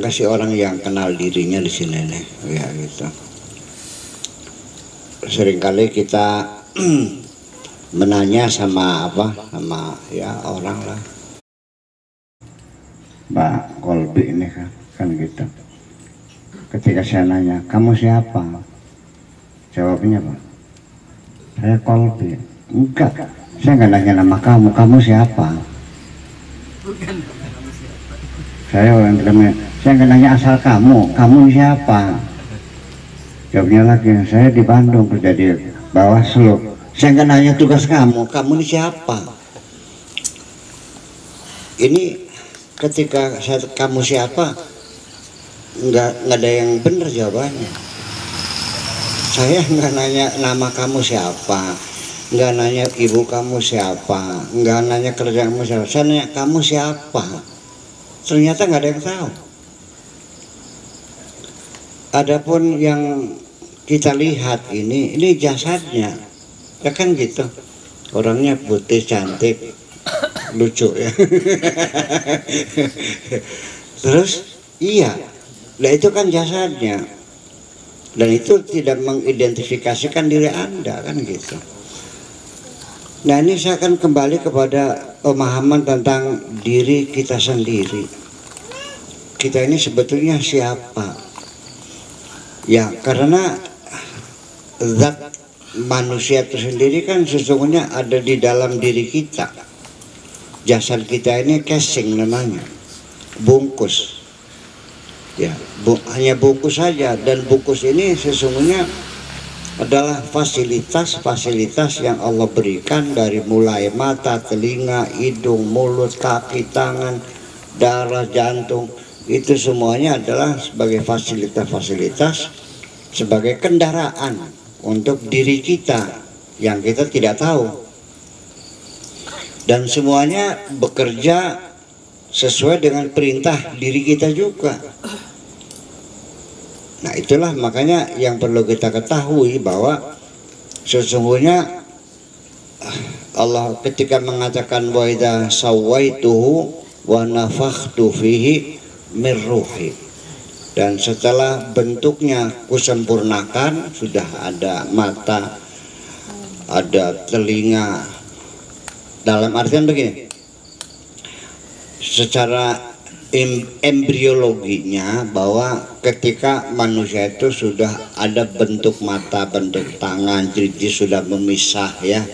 ada nggak sih orang yang kenal dirinya di sini nih. Ya gitu. Seringkali kita menanya sama apa? Sama ya orang lah. Mbak Kolbi ini kan kan gitu. Ketika saya nanya kamu siapa? Jawabnya apa? Saya Kolbi enggak saya nggak nanya nama kamu. Kamu siapa? Saya orang Kalimantan saya nggak nanya asal kamu. Kamu siapa? Jawabnya lagi saya di Bandung kerja di Bawaslu saya nggak nanya tugas kamu. Kamu ini siapa? Ini ketika saya kamu siapa? Nggak nggak ada yang benar jawabannya. Saya nggak nanya nama kamu siapa. Nggak nanya ibu kamu siapa. Nggak nanya kerja kamu siapa. Saya nanya kamu siapa? Ternyata nggak ada yang tahu adapun yang kita lihat ini ini jasadnya. Ya kan gitu. Orangnya putih cantik lucu ya. Terus iya. Nah itu kan jasadnya. Dan itu tidak mengidentifikasikan diri anda kan gitu. Nah ini saya akan kembali kepada pemahaman tentang diri kita sendiri. Kita ini sebetulnya siapa ya karena zat manusia itu sendiri kan sesungguhnya ada di dalam diri kita. Jasad kita ini casing namanya. Bungkus. Ya bu, hanya bungkus saja. Dan bungkus ini sesungguhnya adalah fasilitas-fasilitas yang Allah berikan dari mulai mata, telinga, hidung, mulut, kaki, tangan, darah, jantung itu semuanya adalah sebagai fasilitas-fasilitas sebagai kendaraan untuk diri kita yang kita tidak tahu. Dan semuanya bekerja sesuai dengan perintah diri kita juga. Nah itulah makanya yang perlu kita ketahui bahwa sesungguhnya Allah ketika mengatakan wa idza sawaituhu wa nafakhtu fihi min ruhi. Dan setelah bentuknya kusempurnakan sudah ada mata ada telinga. Dalam artian begini secara embriologinya bahwa ketika manusia itu sudah ada bentuk mata, bentuk tangan, jadi sudah memisah ya,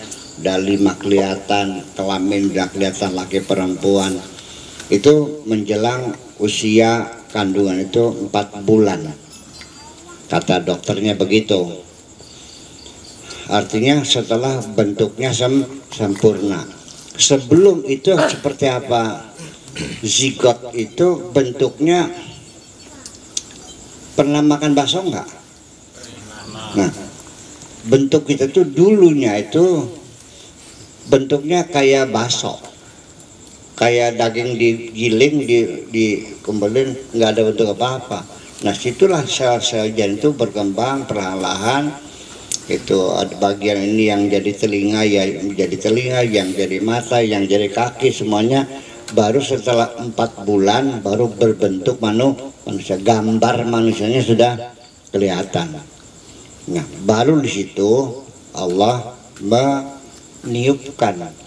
udah lima kelihatan, kelamin udah kelihatan laki perempuan, itu menjelang usia kandungan itu empat bulan, kata dokternya begitu. Artinya setelah bentuknya sem sempurna. Sebelum itu seperti apa zigot itu bentuknya pernah makan bakso enggak? Nah, bentuk kita tuh dulunya itu bentuknya kayak bakso, kayak daging digiling, di, di kembelin nggak ada bentuk apa-apa. Nah, situlah sel-sel jantung berkembang perlahan-lahan. Itu ada bagian ini yang jadi telinga ya jadi telinga yang jadi mata yang jadi kaki semuanya. Baru setelah empat bulan baru berbentuk manu, manusia gambar manusianya sudah kelihatan. Nah baru di situ Allah meniupkan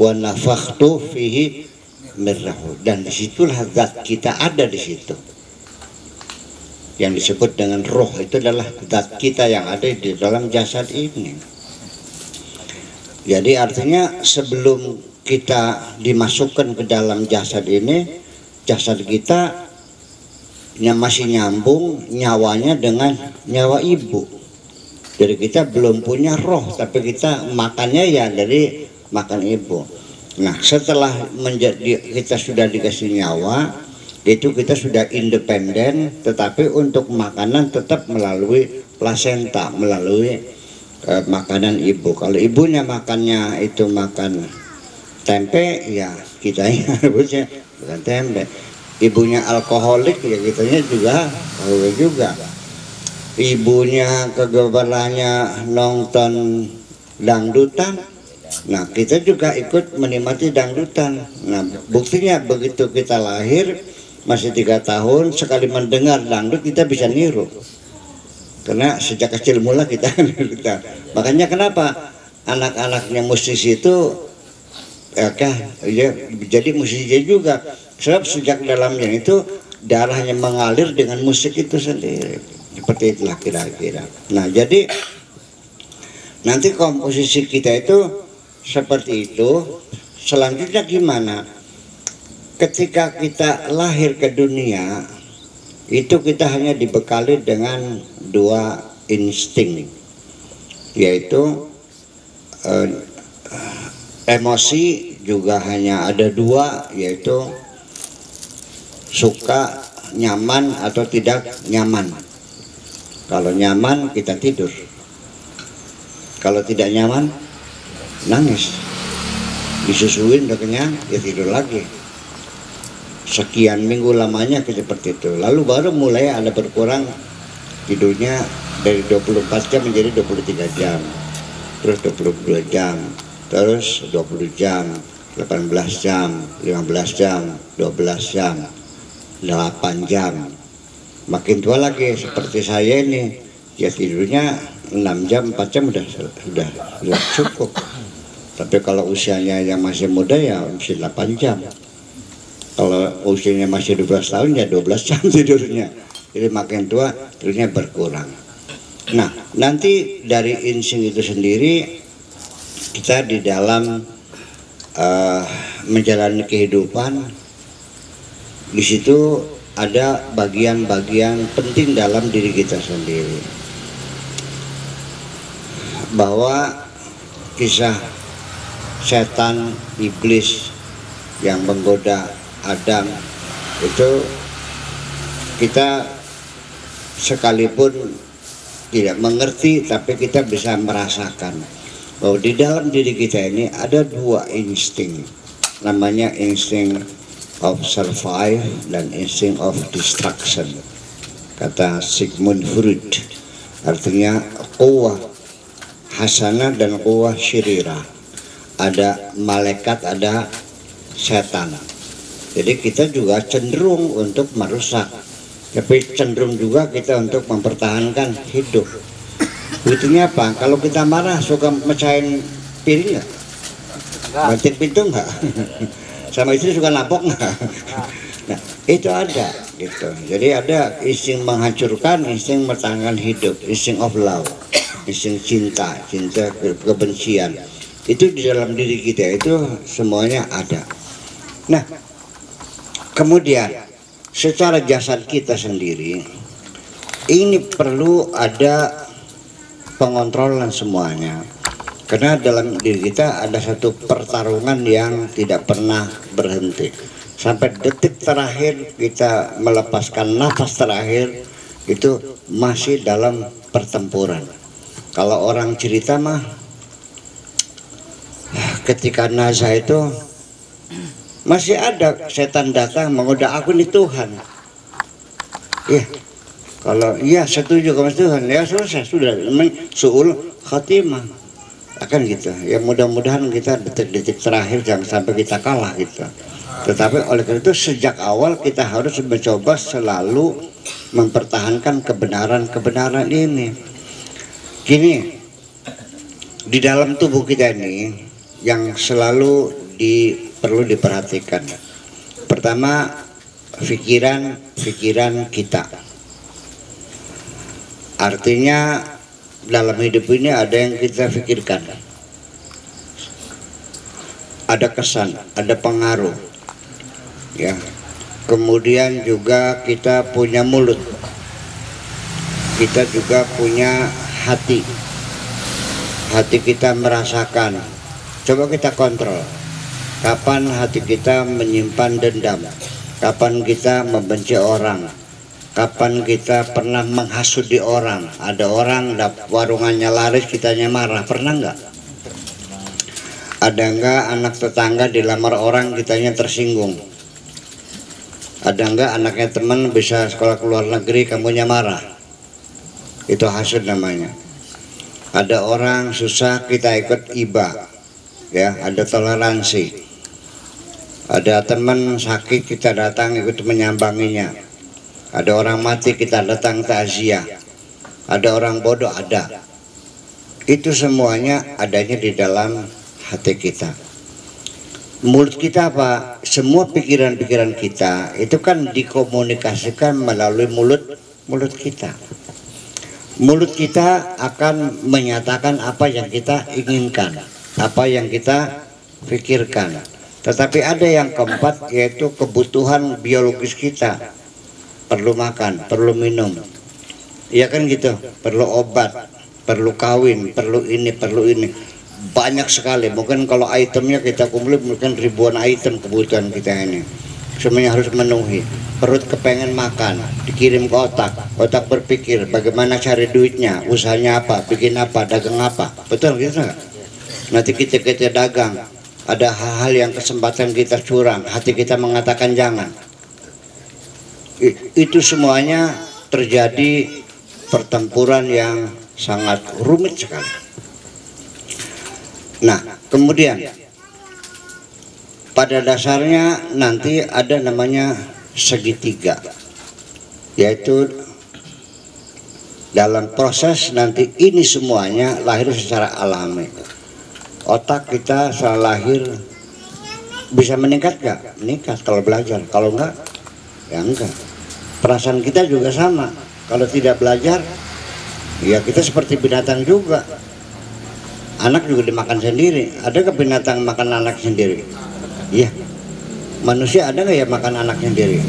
wa nafakhtu fihi mirrahu. Dan di situlah zat kita ada di situ. Yang disebut dengan roh itu adalah zat kita yang ada di dalam jasad ini. Jadi artinya sebelum kita dimasukkan ke dalam jasad ini jasad kita yang masih nyambung nyawanya dengan nyawa ibu. Jadi kita belum punya roh tapi kita makannya ya dari makan ibu. Nah setelah menjadi kita sudah dikasih nyawa itu kita sudah independen tetapi untuk makanan tetap melalui plasenta melalui eh, makanan ibu. Kalau ibunya makannya itu makan tempe ya kita harusnya bukan tempe. Ibunya alkoholik ya kitanya juga alkoholik juga. Ibunya kegebalannya nonton dangdutan nah kita juga ikut menikmati dangdutan. Nah buktinya begitu kita lahir masih tiga tahun sekali mendengar dangdut kita bisa niru. Karena sejak kecil mula kita kita makanya kenapa anak-anaknya musisi itu ya kan ya, jadi musisi juga. Sebab sejak dalamnya itu darahnya mengalir dengan musik itu sendiri. Seperti itulah kira-kira. Nah jadi nanti komposisi kita itu seperti itu. Selanjutnya gimana? Ketika kita lahir ke dunia itu kita hanya dibekali dengan dua insting yaitu eh, emosi juga hanya ada dua yaitu suka nyaman atau tidak nyaman. Kalau nyaman kita tidur. Kalau tidak nyaman nangis. Disusuin udah kenyang ya tidur lagi. Sekian minggu lamanya seperti itu. Lalu baru mulai ada berkurang tidurnya dari 24 jam menjadi 23 jam. Terus 22 jam. Terus 20 jam 18 jam 15 jam 12 jam 8 jam. Makin tua lagi seperti saya ini ya tidurnya 6 jam 4 jam udah sudah sudah cukup. Tapi kalau usianya yang masih muda ya masih 8 jam. Kalau usianya masih 12 tahun ya 12 jam tidurnya. Jadi makin tua tidurnya berkurang. Nah nanti dari insting itu sendiri kita di dalam uh, menjalani kehidupan di situ ada bagian-bagian penting dalam diri kita sendiri bahwa kisah setan iblis yang menggoda Adam. Itu kita sekalipun tidak mengerti tapi kita bisa merasakan bahwa di dalam diri kita ini ada dua insting. Namanya insting of survive dan insting of destruction. Kata Sigmund Freud artinya kuah hasanah dan kuah syirira ada malaikat ada setan jadi kita juga cenderung untuk merusak. Tapi cenderung juga kita untuk mempertahankan hidup. Buktinya apa? Kalau kita marah suka mecahin piring nggak? Banting pintu nggak? Sama istri suka napok nggak? Nah, itu ada gitu. Jadi ada insting menghancurkan, insting mempertahankan hidup, insting of love, insting cinta, cinta kebencian. Itu di dalam diri kita itu semuanya ada. Nah, Kemudian secara jasad kita sendiri ini perlu ada pengontrolan semuanya. Karena dalam diri kita ada satu pertarungan yang tidak pernah berhenti. Sampai detik terakhir kita melepaskan nafas terakhir itu masih dalam pertempuran. Kalau orang cerita mah ketika nazar itu masih ada setan datang menggoda aku nih Tuhan. Ya kalau iya setuju sama Tuhan. Ya selesai. Sudah. Suul khatimah. Akan gitu. Ya mudah-mudahan kita detik-detik terakhir jangan sampai kita kalah gitu. Tetapi oleh karena itu sejak awal kita harus mencoba selalu mempertahankan kebenaran-kebenaran ini gini di dalam tubuh kita ini yang selalu di perlu diperhatikan. Pertama, pikiran-pikiran kita. Artinya dalam hidup ini ada yang kita pikirkan. Ada kesan, ada pengaruh. Ya. Kemudian juga kita punya mulut. Kita juga punya hati. Hati kita merasakan. Coba kita kontrol Kapan hati kita menyimpan dendam? Kapan kita membenci orang? Kapan kita pernah menghasudi orang? Ada orang warungannya laris, kitanya marah. Pernah nggak? Ada nggak anak tetangga dilamar orang, kitanya tersinggung? Ada nggak anaknya teman bisa sekolah ke luar negeri, kamunya marah? Itu hasud namanya. Ada orang susah, kita ikut iba. Ya, ada toleransi. Ada teman sakit kita datang ikut menyambanginya. Ada orang mati kita datang takziah ada orang bodoh ada. Itu semuanya adanya di dalam hati kita. Mulut kita apa? Semua pikiran-pikiran kita itu kan dikomunikasikan melalui mulut mulut kita mulut kita akan menyatakan apa yang kita inginkan apa yang kita pikirkan tetapi ada yang keempat yaitu kebutuhan biologis kita. Perlu makan, perlu minum. Ya kan gitu, perlu obat, perlu kawin, perlu ini, perlu ini. Banyak sekali. Mungkin kalau itemnya kita kumpulin mungkin ribuan item kebutuhan kita ini. Semuanya harus memenuhi. Perut kepengen makan, dikirim ke otak. Otak berpikir bagaimana cari duitnya, usahanya apa, bikin apa, dagang apa. Betul gitu Nanti kita kita dagang, ada hal-hal yang kesempatan kita curang, hati kita mengatakan jangan. Itu semuanya terjadi pertempuran yang sangat rumit sekali. Nah, kemudian pada dasarnya nanti ada namanya segitiga, yaitu dalam proses nanti ini semuanya lahir secara alami otak kita setelah lahir bisa meningkat gak? Meningkat kalau belajar. Kalau enggak, ya enggak. Perasaan kita juga sama. Kalau tidak belajar, ya kita seperti binatang juga. Anak juga dimakan sendiri. Ada ke binatang makan anak sendiri? Iya. Manusia ada nggak ya makan anak sendiri?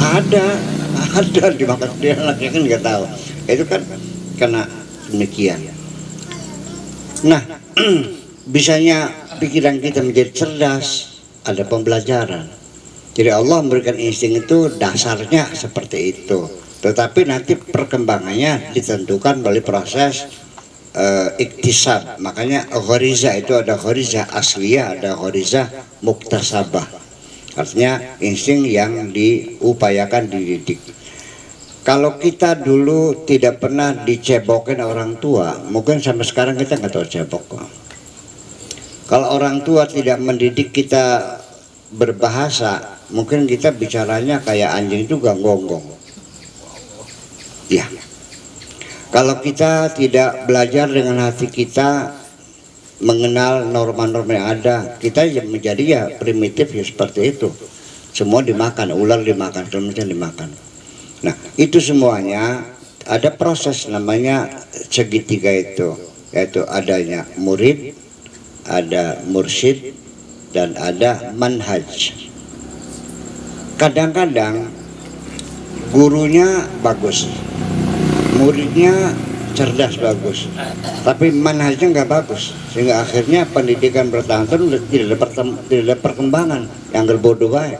Ada, ada dimakan sendiri anaknya kan nggak tahu. Itu kan karena demikian. Nah, bisanya pikiran kita menjadi cerdas ada pembelajaran jadi Allah memberikan insting itu dasarnya seperti itu tetapi nanti perkembangannya ditentukan melalui proses uh, iktisab makanya ghoriza itu ada ghoriza asliya ada ghoriza muktasabah artinya insting yang diupayakan dididik kalau kita dulu tidak pernah dicebokin orang tua mungkin sampai sekarang kita nggak tahu cebok kalau orang tua tidak mendidik kita berbahasa, mungkin kita bicaranya kayak anjing juga gonggong. Ya. Kalau kita tidak belajar dengan hati kita mengenal norma-norma yang ada, kita yang menjadi ya primitif ya seperti itu. Semua dimakan, ular dimakan, semuanya dimakan. Nah, itu semuanya ada proses namanya segitiga itu, yaitu adanya murid, ada mursyid dan ada manhaj kadang-kadang gurunya bagus muridnya cerdas bagus tapi manhajnya nggak bagus sehingga akhirnya pendidikan tidak ada tidak ada perkembangan yang berbodoh baik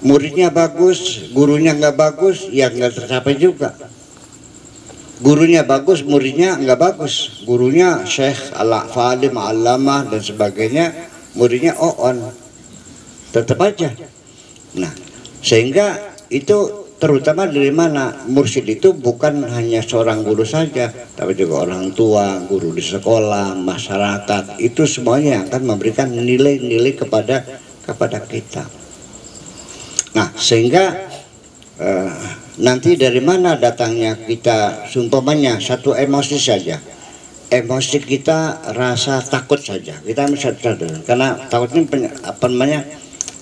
muridnya bagus gurunya nggak bagus ya nggak tercapai juga gurunya bagus, muridnya nggak bagus. Gurunya syekh, ala falim, alama dan sebagainya, muridnya on Tetap aja. Nah, sehingga itu terutama dari mana? Mursyid itu bukan hanya seorang guru saja tapi juga orang tua guru di sekolah masyarakat. Itu semuanya akan memberikan nilai-nilai kepada kepada kita. Nah sehingga uh, nanti dari mana datangnya kita sumpamanya satu emosi saja. Emosi kita rasa takut saja. Kita sadar karena takutnya apa namanya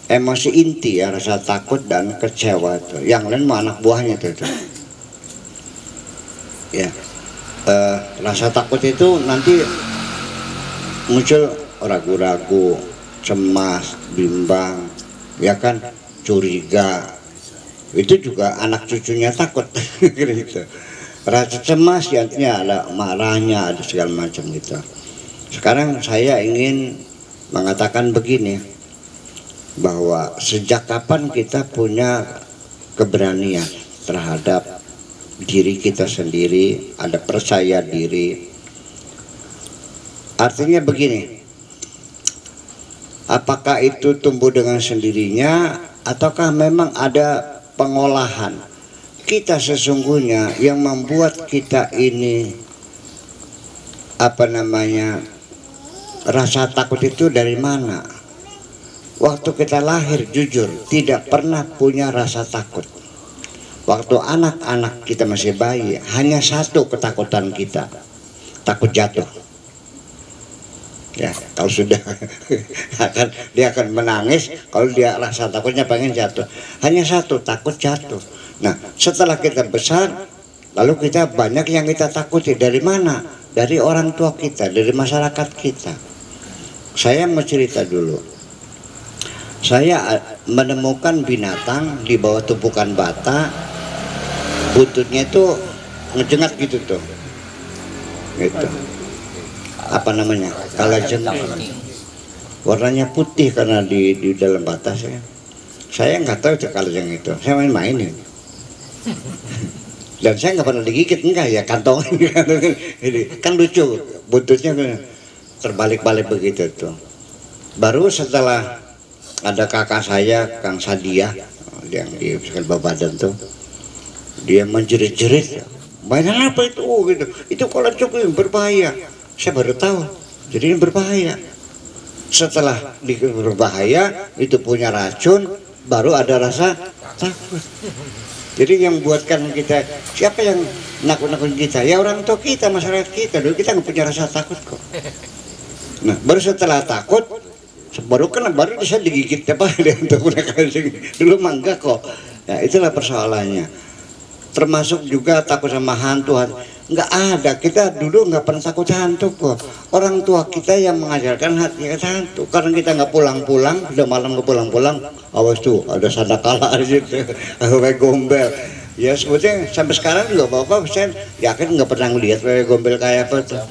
emosi inti ya rasa takut dan kecewa itu. Yang lain mau anak buahnya itu, itu. ya. Uh, rasa takut itu nanti muncul ragu-ragu cemas bimbang ya kan? Curiga. Itu juga anak cucunya takut gitu. Rasa cemas ya ada marahnya ada segala macam gitu. Sekarang saya ingin mengatakan begini bahwa sejak kapan kita punya keberanian terhadap diri kita sendiri ada percaya diri. Artinya begini apakah itu tumbuh dengan sendirinya ataukah memang ada pengolahan kita sesungguhnya yang membuat kita ini apa namanya rasa takut itu dari mana waktu kita lahir jujur tidak pernah punya rasa takut. Waktu anak-anak kita masih bayi hanya satu ketakutan kita. Takut jatuh. Ya kalau sudah akan dia akan menangis kalau dia rasa takutnya pengen jatuh. Hanya satu takut jatuh. Nah setelah kita besar lalu kita banyak yang kita takuti. Dari mana? Dari orang tua kita dari masyarakat kita. Saya mau cerita dulu saya menemukan binatang di bawah tumpukan bata. Buntutnya itu ngejengat gitu tuh. Gitu. Apa namanya? Kalajeng warnanya putih karena di di dalam batas ya saya nggak tahu itu kalajeng itu. Saya main-mainin. Dan saya nggak pernah digigit enggak ya kantong ini kan lucu buntutnya terbalik-balik begitu tuh. Baru setelah ada kakak saya Kang Sadia yang di Babadan tuh. Dia menjerit-jerit mainan apa itu? Oh, gitu. Itu kalau cukup berbahaya. Saya baru tahu. Jadi ini berbahaya. Setelah di berbahaya itu punya racun baru ada rasa takut. Jadi yang buatkan kita siapa yang nakut-nakut kita? Ya orang tua kita masyarakat kita. Dulu kita nggak punya rasa takut kok. Nah baru setelah takut baru kena baru bisa digigit apa untuk dulu mangga kok. Ya itulah persoalannya. Termasuk juga takut sama hantu. Nggak ada. Kita dulu nggak pernah takut hantu kok. Orang tua kita yang mengajarkan hati hantu. Karena kita nggak pulang-pulang udah malam nggak pulang-pulang awas tuh ada sadakala gitu kayak gombel. Ya sebetulnya sampai sekarang juga bapak saya yakin nggak pernah ngelihat kayak gombel kayak apa tuh.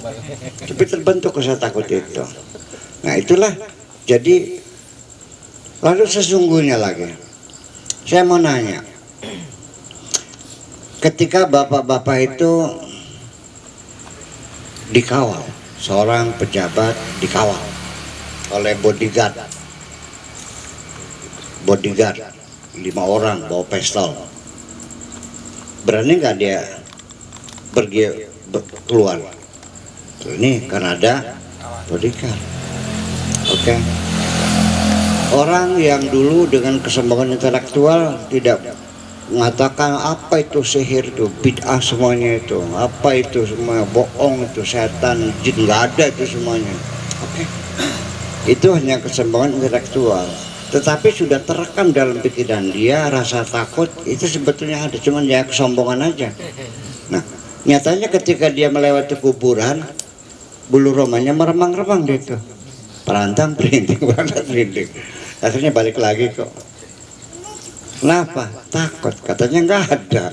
Tapi terbentuk rasa takut itu. Nah itulah jadi lalu sesungguhnya lagi saya mau nanya. Ketika bapak-bapak itu dikawal seorang pejabat dikawal oleh bodyguard. Bodyguard lima orang bawa pistol. Berani nggak dia pergi keluar? Ini karena ada bodyguard okay. orang yang dulu dengan kesombongan intelektual tidak mengatakan apa itu sihir itu bid'ah semuanya itu apa itu semua bohong itu setan jin nggak ada itu semuanya okay. itu hanya kesombongan intelektual tetapi sudah terekam dalam pikiran dia rasa takut itu sebetulnya ada cuman ya kesombongan aja nah nyatanya ketika dia melewati kuburan bulu romanya meremang-remang gitu perantang perinting perantang perinting akhirnya balik lagi kok Kenapa? Takut. Katanya nggak ada.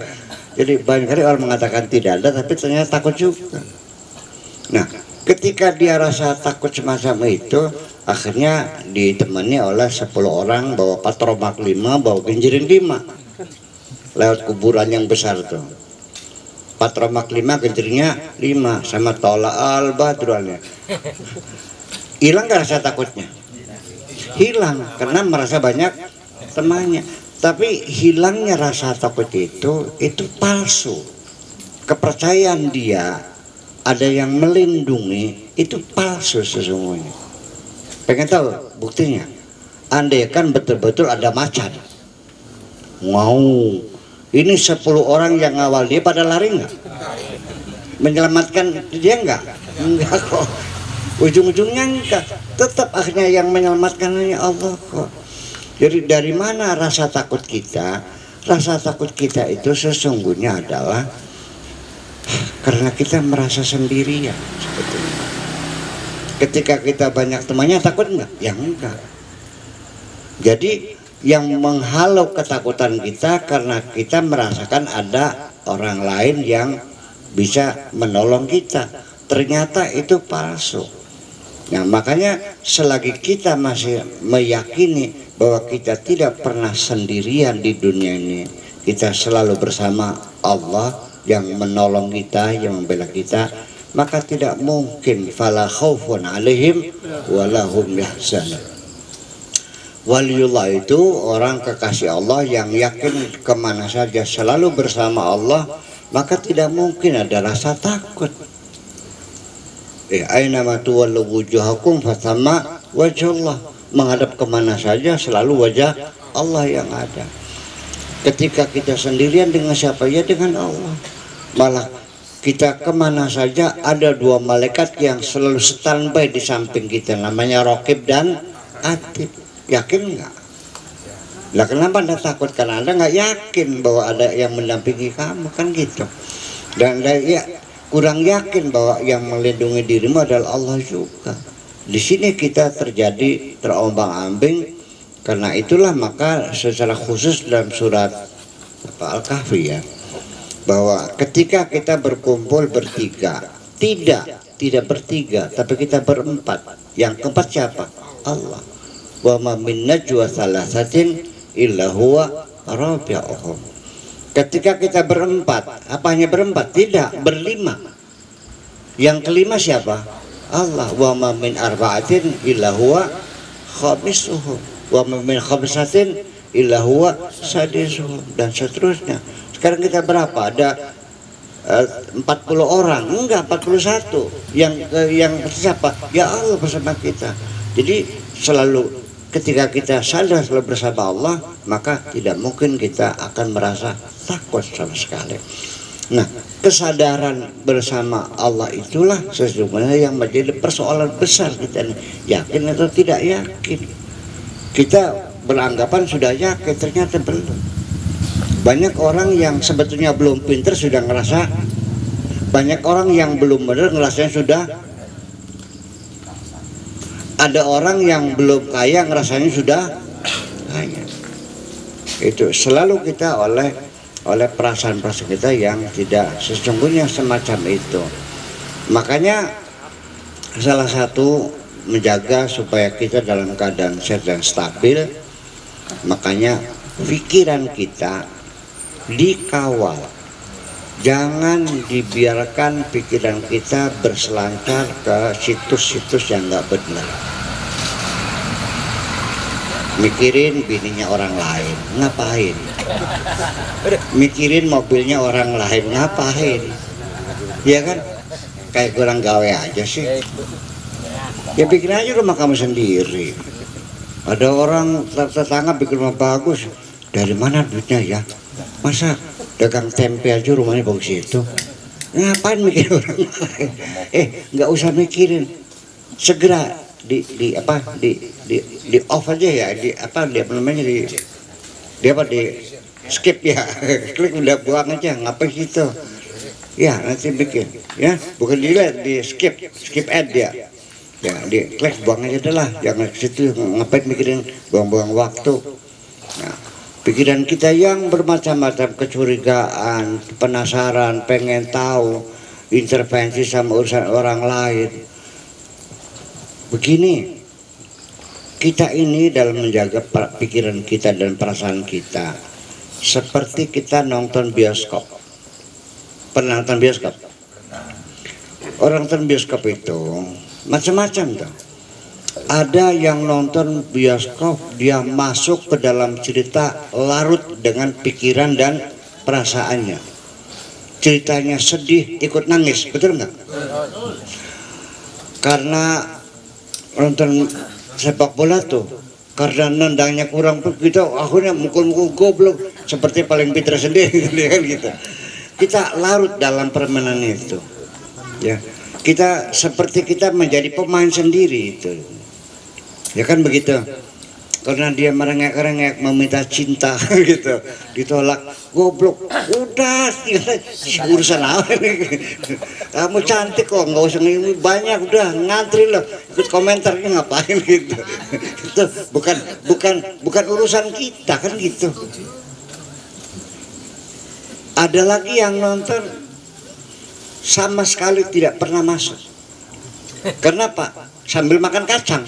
Jadi banyak kali orang mengatakan tidak ada, tapi ternyata takut juga. Nah, ketika dia rasa takut semacam itu, akhirnya ditemani oleh 10 orang bawa patromak lima, bawa genjirin lima. Lewat kuburan yang besar tuh. Patromak lima, genjirinya lima, sama tolak al badruannya. Hilang rasa takutnya? Hilang, karena merasa banyak temannya. Tapi hilangnya rasa takut itu itu palsu. Kepercayaan dia ada yang melindungi itu palsu sesungguhnya. Pengen tahu buktinya? Andai kan betul-betul ada macan. Mau. Ini 10 orang yang awal dia pada lari nggak? Menyelamatkan dia enggak enggak kok ujung-ujungnya enggak tetap akhirnya yang menyelamatkan hanya Allah kok jadi dari mana rasa takut kita? Rasa takut kita itu sesungguhnya adalah karena kita merasa sendirian sebetulnya. Ketika kita banyak temannya takut enggak? Ya enggak. Jadi yang menghalau ketakutan kita karena kita merasakan ada orang lain yang bisa menolong kita. Ternyata itu palsu. Nah makanya selagi kita masih meyakini bahwa kita tidak pernah sendirian di dunia ini kita selalu bersama Allah yang menolong kita yang membela kita maka tidak mungkin fala khaufun alaihim walahum yahzanun. Waliullah itu orang kekasih Allah yang yakin ke mana saja selalu bersama Allah maka tidak mungkin ada rasa takut aina ma tuwallu wujuhakum fatama wajhullah menghadap ke mana saja selalu wajah Allah yang ada. Ketika kita sendirian dengan siapa? Ya dengan Allah. Malah kita ke mana saja ada dua malaikat yang selalu standby di samping kita. Namanya Rokib dan Atib yakin nggak? Lah kenapa anda takut? Karena anda nggak yakin bahwa ada yang mendampingi kamu. Kan gitu. Dan ya kurang yakin bahwa yang melindungi dirimu adalah Allah juga. Di sini kita terjadi terombang-ambing karena itulah maka secara khusus dalam surat Al-Kahfi ya bahwa ketika kita berkumpul bertiga tidak tidak bertiga tapi kita berempat. Yang keempat siapa? Allah. Wa ma min najwa salasatin illa huwa rabi'uhum ketika kita berempat apa hanya berempat? Tidak berlima. Yang kelima siapa? Allah. Wa ma min arba'atin illa huwa khamisuhum wa min khamsatin illa huwa sadisuhum dan seterusnya. Sekarang kita berapa? Ada eh, uh, 40 orang. Enggak 41 yang uh, yang siapa? Ya Allah bersama kita. Jadi selalu ketika kita sadar selalu bersama Allah maka tidak mungkin kita akan merasa takut sama sekali. Nah kesadaran bersama Allah itulah sesungguhnya yang menjadi persoalan besar kita yakin atau tidak yakin? Kita beranggapan sudah yakin ternyata belum. Banyak orang yang sebetulnya belum pinter sudah ngerasa banyak orang yang belum benar ngerasanya sudah ada orang yang belum kaya ngerasanya sudah kaya itu selalu kita oleh oleh perasaan-perasaan kita yang tidak sesungguhnya semacam itu. Makanya salah satu menjaga supaya kita dalam keadaan sehat dan stabil makanya pikiran kita dikawal. Jangan dibiarkan pikiran kita berselancar ke situs-situs yang nggak benar mikirin bininya orang lain ngapain? Mikirin mobilnya orang lain ngapain? Ya kan? Kayak kurang gawe aja sih. Ya bikin aja rumah kamu sendiri. Ada orang tetangga bikin rumah bagus. Dari mana duitnya ya? Masa dagang tempe aja rumahnya bagus itu? Ngapain mikir orang lain? Eh nggak usah mikirin. Segera di di apa di di di off aja ya di apa dia namanya di di apa di skip ya. Klik udah buang aja ngapain gitu ya nanti bikin ya. Bukan dilihat di skip skip ad ya. Ya di klik buang aja adalah jangan situ ngapain mikirin buang-buang waktu. Nah, pikiran kita yang bermacam-macam kecurigaan penasaran pengen tahu intervensi sama urusan orang lain begini kita ini dalam menjaga pikiran kita dan perasaan kita. Seperti kita nonton bioskop. Pernah nonton bioskop? Orang nonton bioskop itu macam-macam tuh. Ada yang nonton bioskop dia masuk ke dalam cerita larut dengan pikiran dan perasaannya. Ceritanya sedih ikut nangis betul nggak? Karena nonton sepak bola tuh. Karena nendangnya kurang begitu akhirnya mukul-mukul goblok. Seperti paling pintar sendiri kan gitu. Kita larut dalam permainan itu. Ya kita seperti kita menjadi pemain sendiri itu. Ya kan begitu karena dia merengek-rengek meminta cinta gitu. Ditolak. Goblok. Udah urusan apa nih kamu cantik kok nggak usah ini banyak udah. Ngantri loh. Ikut komentarnya ngapain gitu. Itu bukan bukan bukan urusan kita kan gitu. Ada lagi yang nonton? Sama sekali tidak pernah masuk. Kenapa? Sambil makan kacang.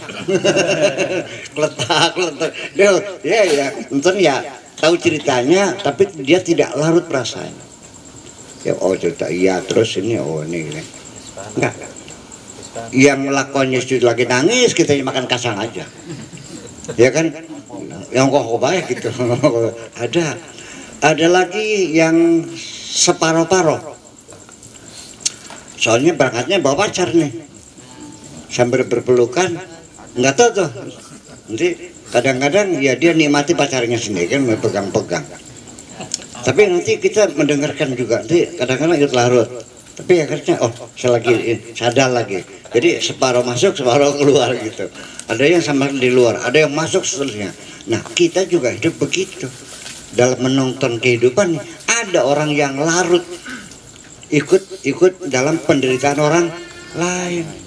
letak, letak. Dia, ya, ya, nonton ya tahu ceritanya, tapi dia tidak larut perasaan. Ya, oh cerita iya terus ini oh ini, ini. enggak. Yang melakukannya sudah lagi nangis, kita makan kacang aja. Ya kan? Yang kok baik gitu. ada. Ada lagi yang separoh-paroh soalnya berangkatnya bawa pacar nih sambil berpelukan nggak tahu tuh. Nanti kadang-kadang ya dia nikmati pacarnya sendiri kan pegang-pegang. Tapi nanti kita mendengarkan juga nanti kadang-kadang ikut larut. Tapi akhirnya oh saya lagi sadar lagi. Jadi separuh masuk separuh keluar gitu. Ada yang sama di luar ada yang masuk seterusnya. Nah kita juga hidup begitu. Dalam menonton kehidupan ada orang yang larut ikut ikut dalam penderitaan orang lain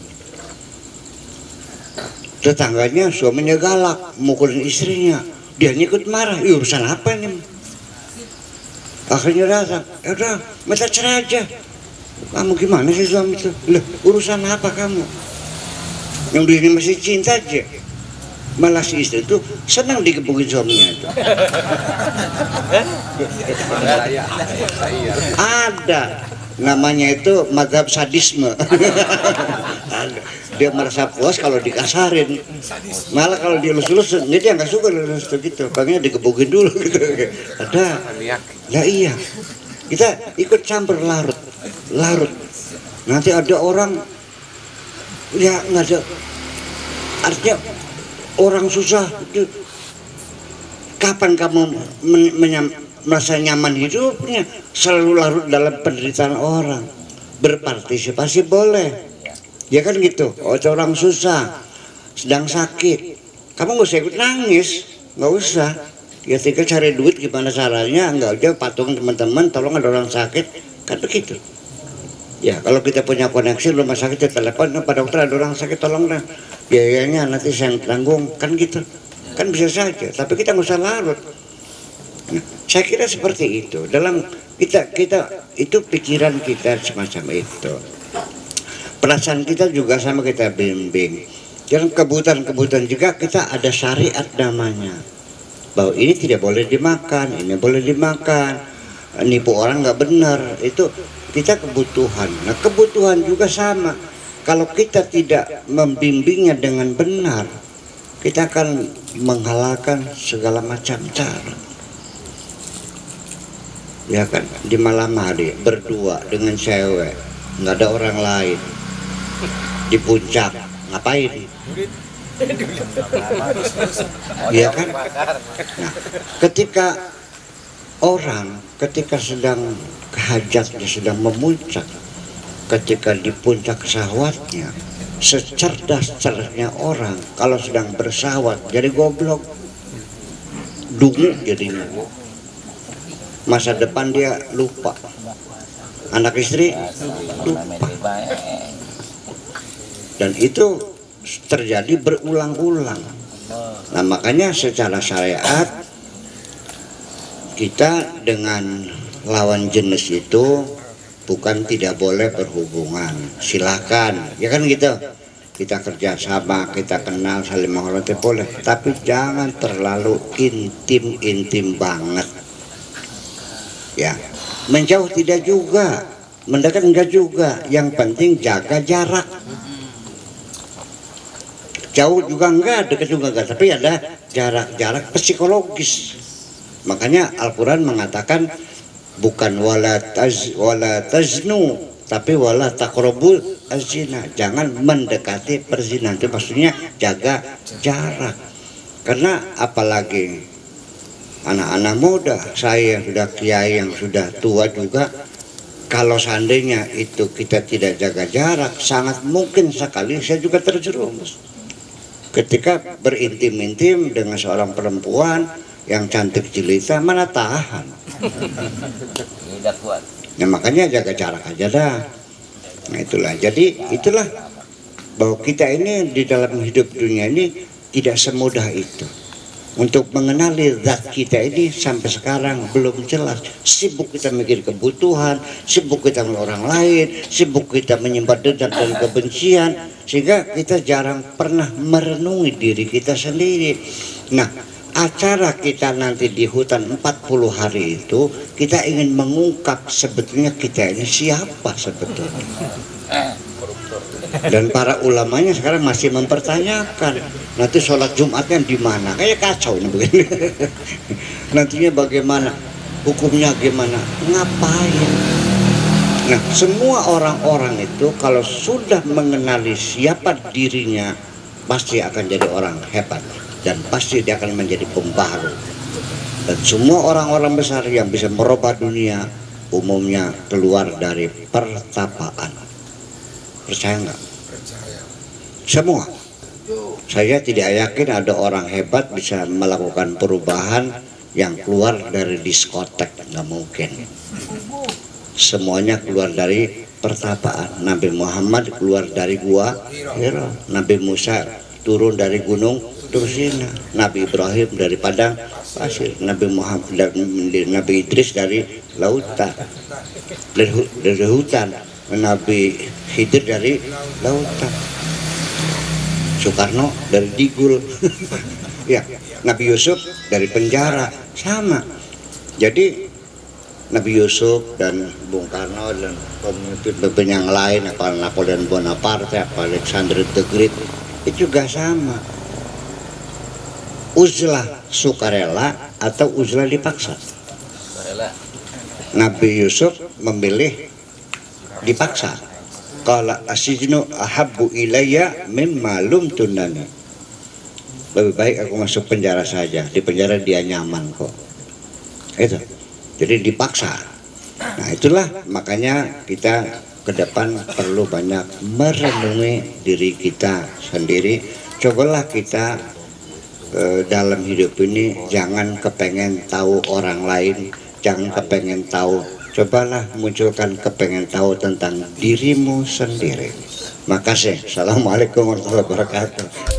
tetangganya suaminya galak mukulin istrinya. Dia ikut marah Ih, urusan apa nih akhirnya datang ya udah minta cerai aja. Kamu gimana sih suami itu loh urusan apa kamu? Yang diri masih cinta aja. Malah si istri itu senang dikebukin suaminya itu. Ada namanya itu madhab sadisme dia merasa puas kalau dikasarin. Malah kalau dielus-elus ini dia nggak suka elus gitu. Pengennya dikebukin dulu gitu. Ada. Ya iya. Kita ikut campur larut. Larut. Nanti ada orang ya nggak ada. Artinya orang susah itu. Kapan kamu men, merasa nyaman hidupnya? Selalu larut dalam penderitaan orang. Berpartisipasi boleh ya kan gitu. Oh orang susah sedang sakit. Kamu nggak usah ikut nangis. Nggak usah. Ya tinggal cari duit gimana caranya. Nggak aja patung teman-teman tolong ada orang sakit. Kan begitu. Ya kalau kita punya koneksi rumah sakit ya telepon pak dokter ada orang sakit tolong dah. Biayanya nanti saya tanggung. Kan gitu. Kan bisa saja tapi kita nggak usah larut. Nah, saya kira seperti itu. Dalam kita kita itu pikiran kita semacam itu perasaan kita juga sama kita bimbing. Dalam kebutuhan-kebutuhan juga kita ada syariat namanya. Bahwa ini tidak boleh dimakan ini boleh dimakan nipu orang nggak benar. Itu kita kebutuhan. Nah kebutuhan juga sama. Kalau kita tidak membimbingnya dengan benar kita akan menghalalkan segala macam cara. Ya kan? Di malam hari berdua dengan cewek nggak ada orang lain di puncak. Ngapain? Ya kan? Nah, ketika orang ketika sedang kehajatnya sedang memuncak. Ketika di puncak sahwatnya secerdas-cerdasnya orang kalau sedang bersahwat jadi goblok. Dungu jadinya. Masa depan dia lupa. Anak istri lupa dan itu terjadi berulang-ulang. Nah makanya secara syariat kita dengan lawan jenis itu bukan tidak boleh berhubungan. Silakan. Ya kan gitu? Kita kerjasama kita kenal saling menghormati boleh. Tapi jangan terlalu intim intim banget. Ya. Menjauh tidak juga. Mendekat enggak juga. Yang penting jaga jarak jauh juga enggak dekat juga enggak. Tapi ada jarak-jarak psikologis. Makanya Al-Quran mengatakan bukan wala taz wala taznu tapi wala takrobul azina jangan mendekati perzinahan itu maksudnya jaga jarak. Karena apalagi anak-anak muda saya yang sudah kiai yang sudah tua juga kalau seandainya itu kita tidak jaga jarak sangat mungkin sekali saya juga terjerumus ketika berintim-intim dengan seorang perempuan yang cantik jelita mana tahan? Nah makanya jaga jarak aja dah. Nah itulah. Jadi itulah bahwa kita ini di dalam hidup dunia ini tidak semudah itu untuk mengenali zat kita ini sampai sekarang belum jelas. Sibuk kita mikir kebutuhan sibuk kita orang lain sibuk kita menyimpan dendam dan kebencian sehingga kita jarang pernah merenungi diri kita sendiri. Nah acara kita nanti di hutan 40 hari itu kita ingin mengungkap sebetulnya kita ini siapa sebetulnya dan para ulamanya sekarang masih mempertanyakan nanti sholat Jumatnya di mana? Kayak kacau ini begini. Nantinya bagaimana? Hukumnya gimana? Ngapain? Nah semua orang-orang itu kalau sudah mengenali siapa dirinya pasti akan jadi orang hebat dan pasti dia akan menjadi pembaharu dan semua orang-orang besar yang bisa merubah dunia umumnya keluar dari pertapaan percaya nggak? Semua. Saya tidak yakin ada orang hebat bisa melakukan perubahan yang keluar dari diskotek. Nggak mungkin. Semuanya keluar dari pertapaan. Nabi Muhammad keluar dari gua Hira. Nabi Musa turun dari gunung Tursina Nabi Ibrahim dari padang pasir. Nabi Muhammad Nabi Idris dari lautan. Dari, dari hutan Nabi Khidir dari lautan. Soekarno dari Digul. Ya Nabi Yusuf dari penjara. Sama. Jadi Nabi Yusuf dan Bung Karno dan pemimpin-pemimpin yang lain apa Napoleon Bonaparte apa Alexander the Great itu juga sama. Uzlah sukarela atau uzlah dipaksa? Nabi Yusuf memilih dipaksa. Kalau asijnu ahabbu ilayya mimma lum tunani lebih baik aku masuk penjara saja. Di penjara dia nyaman kok. Itu jadi dipaksa. Nah itulah makanya kita ke depan perlu banyak merenungi diri kita sendiri. Cobalah kita eh, dalam hidup ini jangan kepengen tahu orang lain jangan kepengen tahu cobalah munculkan kepengen tahu tentang dirimu sendiri. Makasih. Assalamualaikum warahmatullahi wabarakatuh